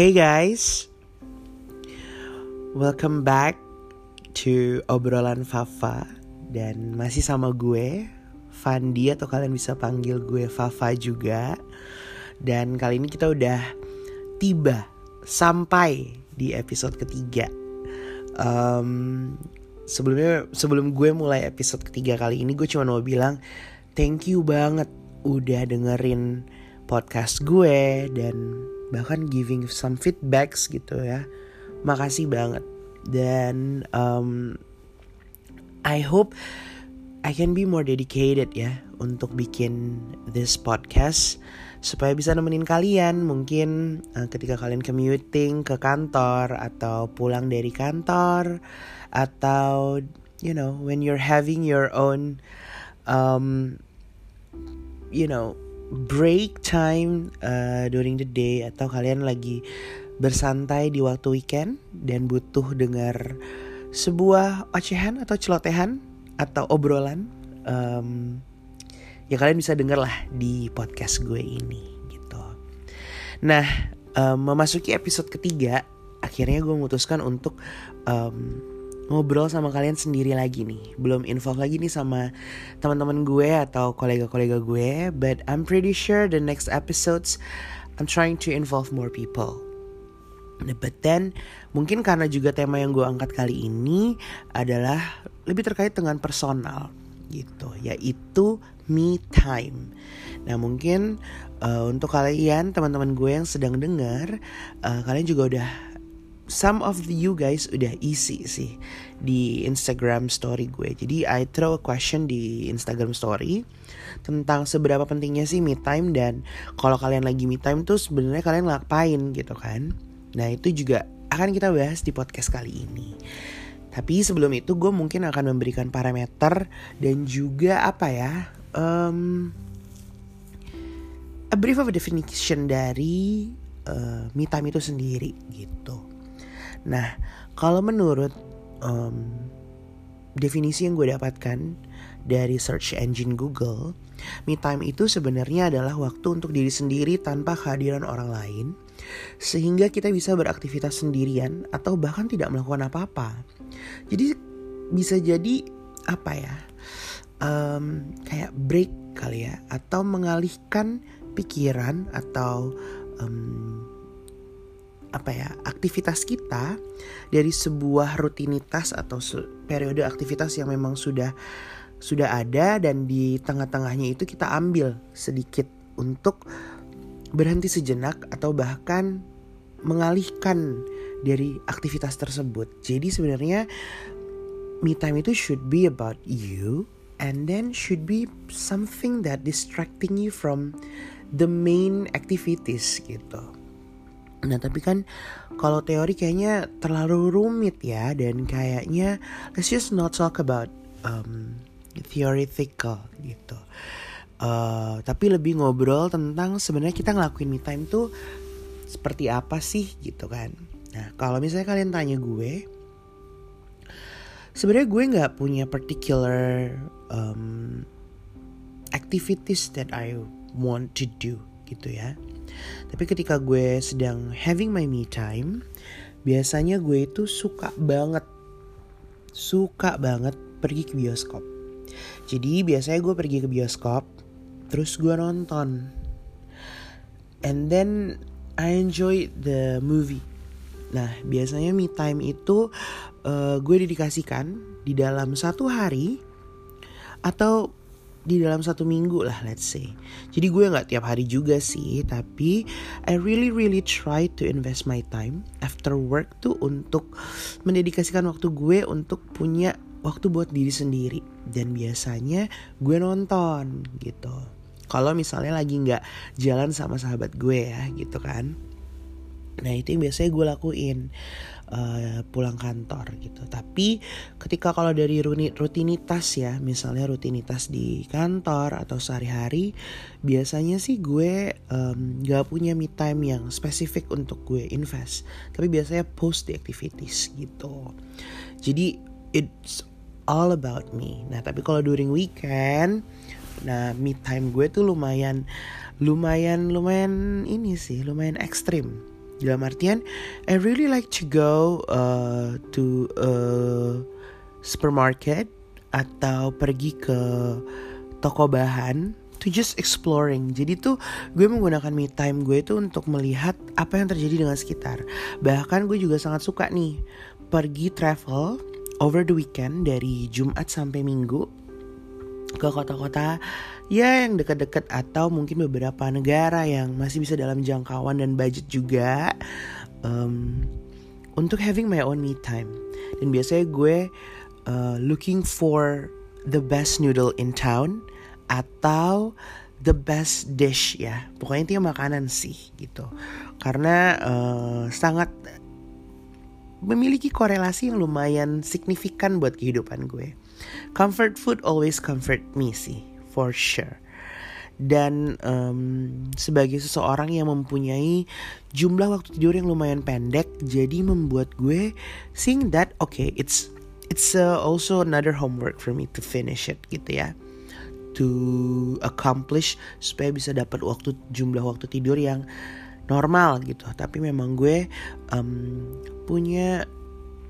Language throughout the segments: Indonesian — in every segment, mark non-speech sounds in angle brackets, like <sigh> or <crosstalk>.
Hey guys, welcome back to obrolan Fafa dan masih sama gue, Fandi atau kalian bisa panggil gue Fafa juga. Dan kali ini kita udah tiba sampai di episode ketiga. Um, sebelumnya sebelum gue mulai episode ketiga kali ini gue cuma mau bilang thank you banget udah dengerin podcast gue dan bahkan giving some feedbacks gitu ya. Makasih banget. Dan um, I hope I can be more dedicated ya untuk bikin this podcast supaya bisa nemenin kalian. Mungkin uh, ketika kalian commuting ke kantor atau pulang dari kantor atau you know when you're having your own um, you know break time uh, during the day atau kalian lagi bersantai di waktu weekend dan butuh dengar sebuah ocehan atau celotehan atau obrolan um, ya kalian bisa denger lah di podcast gue ini gitu. Nah um, memasuki episode ketiga akhirnya gue memutuskan untuk um, ngobrol sama kalian sendiri lagi nih. Belum info lagi nih sama teman-teman gue atau kolega-kolega gue, but I'm pretty sure the next episodes I'm trying to involve more people. But then mungkin karena juga tema yang gue angkat kali ini adalah lebih terkait dengan personal gitu, yaitu me time. Nah mungkin uh, untuk kalian teman-teman gue yang sedang dengar, uh, kalian juga udah some of you guys udah isi sih di Instagram story gue. Jadi I throw a question di Instagram story tentang seberapa pentingnya sih me time dan kalau kalian lagi me time tuh sebenarnya kalian ngapain gitu kan. Nah, itu juga akan kita bahas di podcast kali ini. Tapi sebelum itu gue mungkin akan memberikan parameter dan juga apa ya um, a brief of definition dari uh, me time itu sendiri gitu. Nah, kalau menurut um, definisi yang gue dapatkan dari search engine Google, me time itu sebenarnya adalah waktu untuk diri sendiri tanpa kehadiran orang lain, sehingga kita bisa beraktivitas sendirian atau bahkan tidak melakukan apa-apa. Jadi bisa jadi apa ya? Um, kayak break kali ya, atau mengalihkan pikiran atau um, apa ya aktivitas kita dari sebuah rutinitas atau periode aktivitas yang memang sudah sudah ada dan di tengah-tengahnya itu kita ambil sedikit untuk berhenti sejenak atau bahkan mengalihkan dari aktivitas tersebut. Jadi sebenarnya me time itu should be about you and then should be something that distracting you from the main activities gitu. Nah tapi kan kalau teori kayaknya terlalu rumit ya dan kayaknya let's just not talk about um, theoretical gitu. Uh, tapi lebih ngobrol tentang sebenarnya kita ngelakuin me time tuh seperti apa sih gitu kan. Nah kalau misalnya kalian tanya gue, sebenarnya gue nggak punya particular um, activities that I want to do gitu ya. Tapi ketika gue sedang having my me time, biasanya gue itu suka banget, suka banget pergi ke bioskop. Jadi biasanya gue pergi ke bioskop, terus gue nonton. And then I enjoy the movie. Nah biasanya me time itu uh, gue dedikasikan di dalam satu hari atau di dalam satu minggu lah let's say. Jadi gue nggak tiap hari juga sih tapi I really really try to invest my time after work tuh untuk mendedikasikan waktu gue untuk punya waktu buat diri sendiri. Dan biasanya gue nonton gitu. Kalau misalnya lagi nggak jalan sama sahabat gue ya gitu kan. Nah itu yang biasanya gue lakuin uh, pulang kantor gitu. Tapi ketika kalau dari rutinitas ya, misalnya rutinitas di kantor atau sehari-hari, biasanya sih gue um, gak punya me time yang spesifik untuk gue invest. Tapi biasanya post the activities gitu. Jadi it's all about me. Nah tapi kalau during weekend, nah me time gue tuh lumayan, lumayan, lumayan ini sih, lumayan ekstrim dalam artian I really like to go uh, to a supermarket atau pergi ke toko bahan to just exploring. Jadi tuh gue menggunakan me time gue itu untuk melihat apa yang terjadi dengan sekitar. Bahkan gue juga sangat suka nih pergi travel over the weekend dari Jumat sampai Minggu ke kota-kota ya yang dekat-dekat atau mungkin beberapa negara yang masih bisa dalam jangkauan dan budget juga um, untuk having my own me time. Dan biasanya gue uh, looking for the best noodle in town atau the best dish ya. Pokoknya intinya makanan sih gitu. Karena uh, sangat memiliki korelasi yang lumayan signifikan buat kehidupan gue. Comfort food always comfort me sih for sure. Dan um, sebagai seseorang yang mempunyai jumlah waktu tidur yang lumayan pendek jadi membuat gue seeing that okay it's it's uh, also another homework for me to finish it gitu ya. To accomplish supaya bisa dapat waktu jumlah waktu tidur yang normal gitu. Tapi memang gue um, punya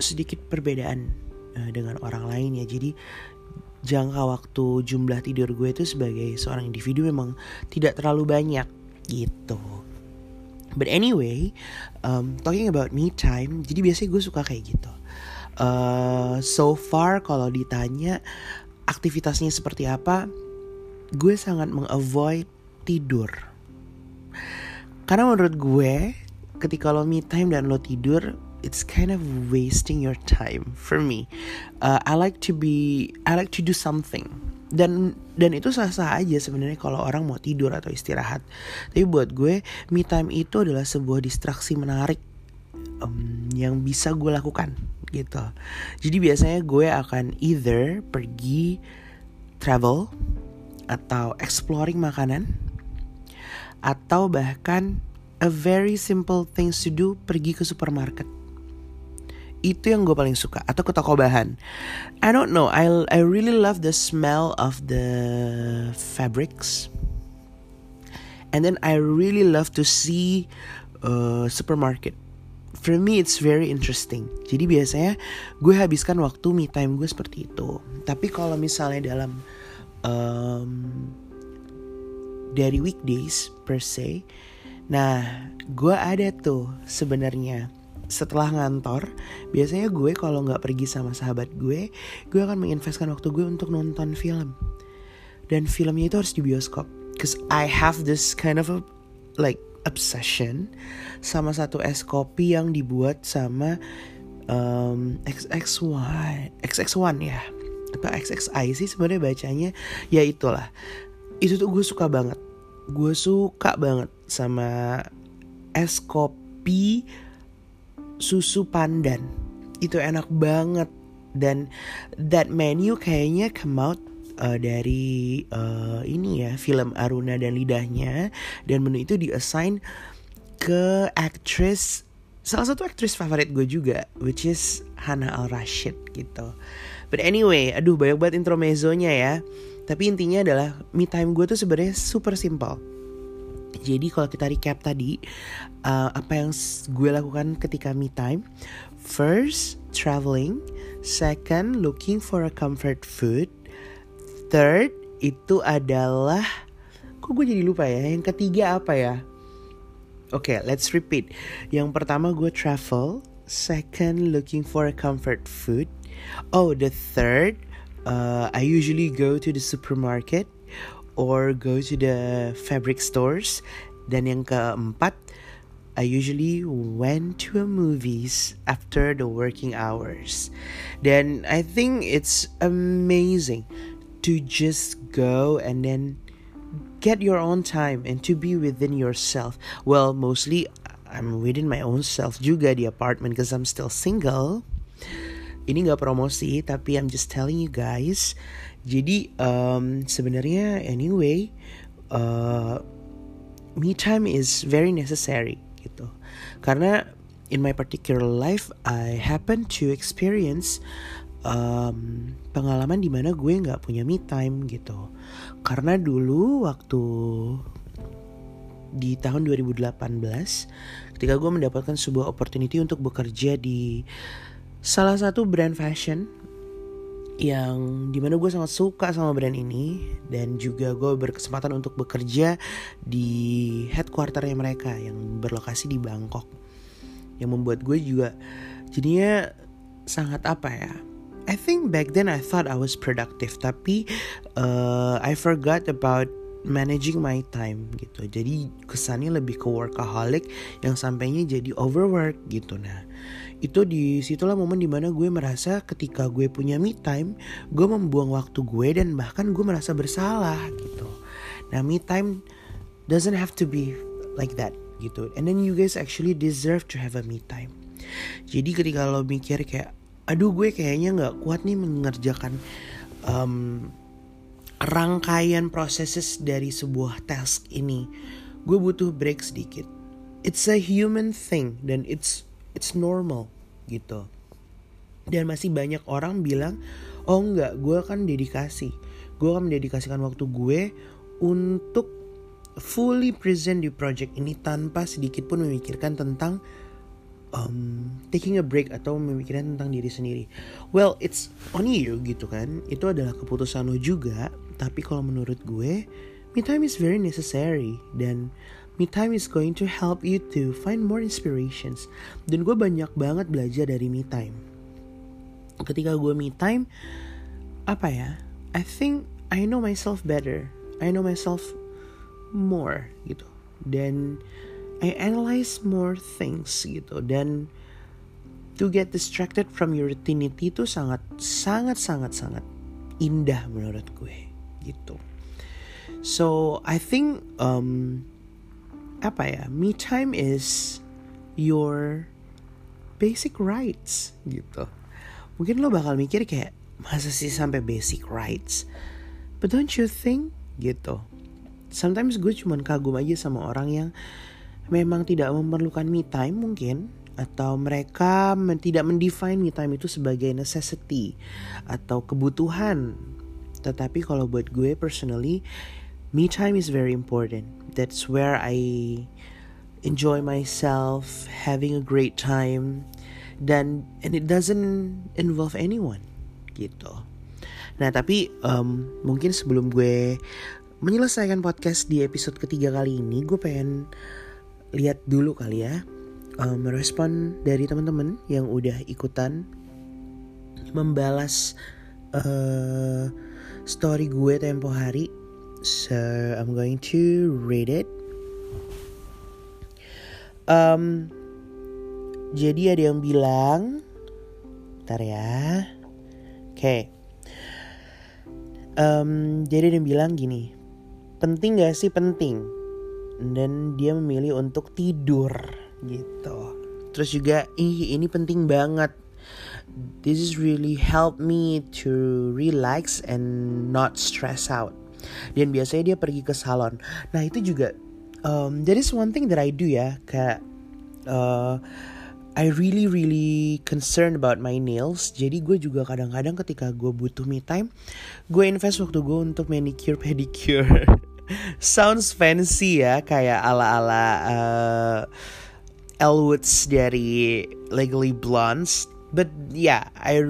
sedikit perbedaan uh, dengan orang lain ya. Jadi jangka waktu jumlah tidur gue itu sebagai seorang individu memang tidak terlalu banyak gitu but anyway um, talking about me time jadi biasanya gue suka kayak gitu uh, so far kalau ditanya aktivitasnya seperti apa gue sangat mengavoid tidur. Karena menurut gue, ketika lo me time dan lo tidur, it's kind of wasting your time for me. Uh, I like to be, I like to do something. Dan dan itu sah-sah aja sebenarnya kalau orang mau tidur atau istirahat. Tapi buat gue, me time itu adalah sebuah distraksi menarik um, yang bisa gue lakukan gitu. Jadi biasanya gue akan either pergi travel atau exploring makanan atau bahkan a very simple things to do pergi ke supermarket itu yang gue paling suka atau ke toko bahan I don't know I I really love the smell of the fabrics. And then I really love to see uh, supermarket. For me it's very interesting. Jadi biasanya gue habiskan waktu me time gue seperti itu. Tapi kalau misalnya dalam um, dari weekdays per se. Nah, gue ada tuh sebenarnya setelah ngantor, biasanya gue kalau nggak pergi sama sahabat gue, gue akan menginvestkan waktu gue untuk nonton film. Dan filmnya itu harus di bioskop. Cause I have this kind of a like obsession sama satu es kopi yang dibuat sama um, XX1, XX1 ya atau XXI sih sebenarnya bacanya ya itulah itu tuh gue suka banget gue suka banget sama es kopi susu pandan itu enak banget dan that menu kayaknya come out uh, dari uh, ini ya film Aruna dan lidahnya dan menu itu diassign ke aktris salah satu aktris favorit gue juga which is Hana Al Rashid gitu But anyway, aduh banyak banget intermezzonya ya. Tapi intinya adalah me time gue tuh sebenarnya super simple. Jadi kalau kita recap tadi, uh, apa yang gue lakukan ketika me time? First, traveling. Second, looking for a comfort food. Third, itu adalah kok gue jadi lupa ya. Yang ketiga apa ya? Oke, okay, let's repeat. Yang pertama gue travel. Second, looking for a comfort food. Oh, the third, uh, I usually go to the supermarket or go to the fabric stores. Dan yang keempat, I usually went to a movies after the working hours. Then I think it's amazing to just go and then get your own time and to be within yourself. Well, mostly I'm within my own self juga di apartment because I'm still single ini nggak promosi tapi I'm just telling you guys jadi um, sebenarnya anyway uh, me time is very necessary gitu. Karena in my particular life I happen to experience um, pengalaman di mana gue nggak punya me time gitu. Karena dulu waktu di tahun 2018 ketika gue mendapatkan sebuah opportunity untuk bekerja di salah satu brand fashion yang di mana gue sangat suka sama brand ini dan juga gue berkesempatan untuk bekerja di headquarternya mereka yang berlokasi di Bangkok. Yang membuat gue juga jadinya sangat apa ya I think back then I thought I was productive tapi uh, I forgot about managing my time gitu. Jadi kesannya lebih ke workaholic yang sampainya jadi overwork gitu. Nah itu di situlah momen di mana gue merasa ketika gue punya me time gue membuang waktu gue dan bahkan gue merasa bersalah gitu. Nah me time doesn't have to be like that gitu. And then you guys actually deserve to have a me time. Jadi ketika lo mikir kayak aduh gue kayaknya nggak kuat nih mengerjakan um, rangkaian proses dari sebuah task ini gue butuh break sedikit it's a human thing dan it's it's normal gitu dan masih banyak orang bilang oh enggak gue akan dedikasi gue akan mendedikasikan waktu gue untuk fully present di project ini tanpa sedikit pun memikirkan tentang um, taking a break atau memikirkan tentang diri sendiri. Well, it's on you gitu kan. Itu adalah keputusan lo juga. Tapi kalau menurut gue, me time is very necessary dan Me time is going to help you to find more inspirations. Dan gue banyak banget belajar dari me time. Ketika gue me time, apa ya? I think I know myself better. I know myself more gitu. Dan I analyze more things gitu. Dan to get distracted from your routinity itu sangat sangat sangat sangat indah menurut gue gitu. So I think um, apa ya me time is your basic rights gitu. Mungkin lo bakal mikir kayak masa sih sampai basic rights? But don't you think gitu. Sometimes gue cuman kagum aja sama orang yang memang tidak memerlukan me time mungkin atau mereka tidak mendefine me time itu sebagai necessity atau kebutuhan tetapi kalau buat gue personally me time is very important that's where I enjoy myself, having a great time, dan and it doesn't involve anyone gitu. Nah tapi um, mungkin sebelum gue menyelesaikan podcast di episode ketiga kali ini, gue pengen lihat dulu kali ya um, dari teman-teman yang udah ikutan membalas uh, story gue tempo hari So I'm going to read it. Um, jadi ada yang bilang, ntar ya. Oke. Okay. Um, jadi ada yang bilang gini, penting gak sih penting? Dan dia memilih untuk tidur gitu. Terus juga, ih ini penting banget. This is really help me to relax and not stress out dan biasanya dia pergi ke salon nah itu juga um, that is one thing that I do ya kayak uh, I really really concerned about my nails. Jadi gue juga kadang-kadang ketika gue butuh me time, gue invest waktu gue untuk manicure <laughs> pedicure. Sounds fancy ya, kayak ala-ala uh, Elwoods dari Legally Blondes. But yeah, I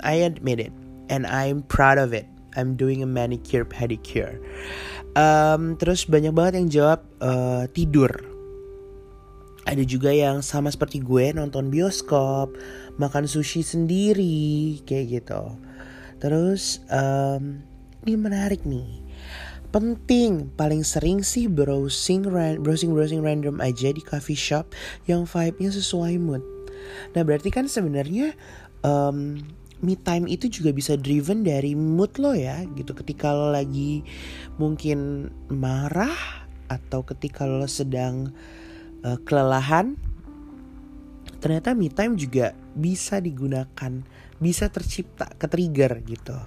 I admit it, and I'm proud of it. I'm doing a manicure pedicure. Um, terus banyak banget yang jawab uh, tidur. Ada juga yang sama seperti gue nonton bioskop, makan sushi sendiri kayak gitu. Terus um, ini menarik nih. Penting, paling sering sih browsing browsing browsing random aja di coffee shop yang vibe-nya sesuai mood. Nah berarti kan sebenarnya um, me time itu juga bisa driven dari mood lo ya gitu ketika lo lagi mungkin marah atau ketika lo sedang uh, kelelahan ternyata me time juga bisa digunakan bisa tercipta ke trigger gitu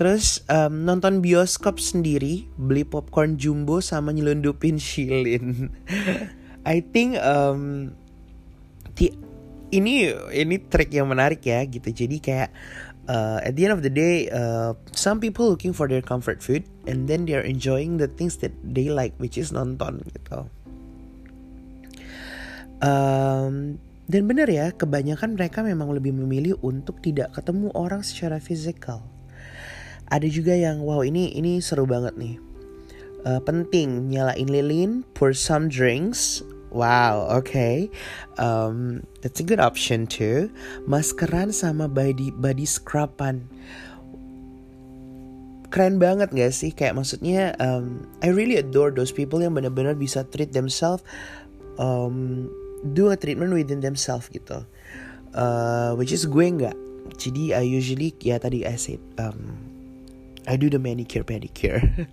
Terus um, nonton bioskop sendiri, beli popcorn jumbo sama nyelundupin shilin. <laughs> I think um, ini ini trik yang menarik ya gitu jadi kayak uh, at the end of the day, uh, some people looking for their comfort food, and then they are enjoying the things that they like, which is nonton gitu. Um, dan benar ya, kebanyakan mereka memang lebih memilih untuk tidak ketemu orang secara fisikal. Ada juga yang wow ini ini seru banget nih. Uh, penting nyalain lilin, pour some drinks. Wow, oke. Okay. Um, that's a good option too. Maskeran sama body body scruban. Keren banget gak sih? Kayak maksudnya, um, I really adore those people yang benar-benar bisa treat themselves um, do a treatment within themselves gitu uh, which is gue nggak jadi I usually ya tadi I said um, I do the manicure pedicure <laughs>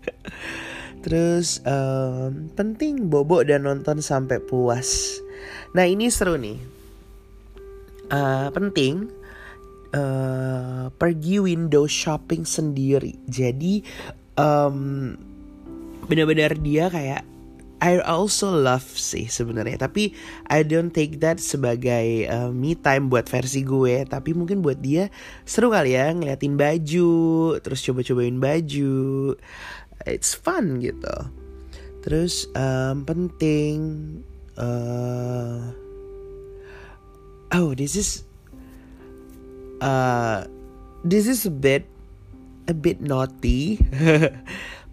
terus um, penting bobo dan nonton sampai puas. Nah ini seru nih. Uh, penting uh, pergi window shopping sendiri. Jadi um, benar-benar dia kayak I also love sih sebenarnya. Tapi I don't take that sebagai uh, me time buat versi gue. Tapi mungkin buat dia seru kali ya ngeliatin baju terus coba-cobain baju it's fun gitu. Terus um, penting uh, oh this is uh, this is a bit a bit naughty. <laughs>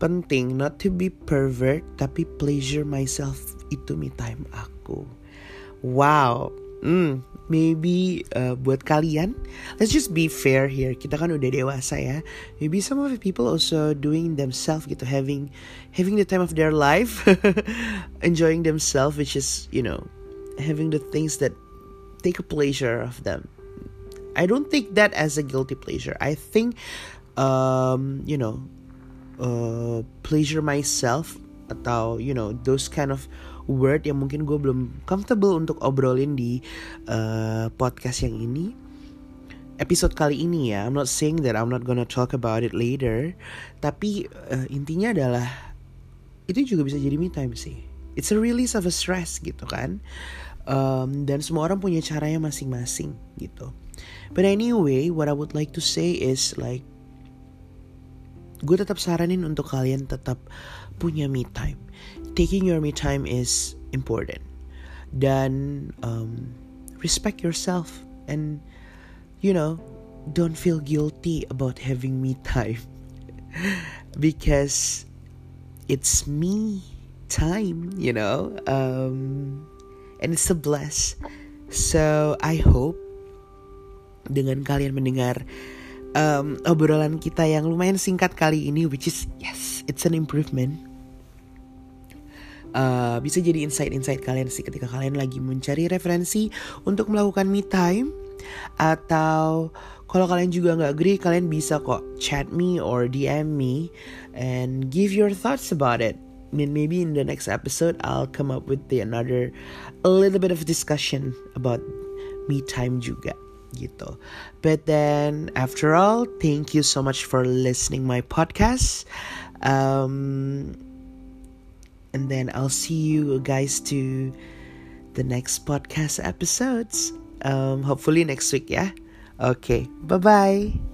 Penting not to be pervert tapi pleasure myself itu me time aku. Wow. Hmm maybe uh, buat kalian let's just be fair here. Kita kan udah dewasa ya. Maybe some of the people also doing themselves gitu having having the time of their life <laughs> enjoying themselves which is you know having the things that take a pleasure of them. I don't take that as a guilty pleasure. I think um you know uh, pleasure myself atau you know those kind of word yang mungkin gue belum comfortable untuk obrolin di uh, podcast yang ini. Episode kali ini ya I'm not saying that I'm not gonna talk about it later tapi uh, intinya adalah itu juga bisa jadi me time sih. It's a release of a stress gitu kan. Um, dan semua orang punya caranya masing-masing gitu. But anyway what I would like to say is like gue tetap saranin untuk kalian tetap punya me time. Taking your me time is important. Dan um, respect yourself and you know don't feel guilty about having me time <laughs> because it's me time, you know, um, and it's a bless. So I hope dengan kalian mendengar um, obrolan kita yang lumayan singkat kali ini, which is yes, it's an improvement. Uh, bisa jadi insight-insight kalian sih ketika kalian lagi mencari referensi untuk melakukan me time atau kalau kalian juga nggak agree kalian bisa kok chat me or DM me and give your thoughts about it and maybe in the next episode I'll come up with the another a little bit of discussion about me time juga gitu. But then after all, thank you so much for listening my podcast. Um, and then I'll see you guys to the next podcast episodes. Um, hopefully next week, yeah. Okay, bye bye.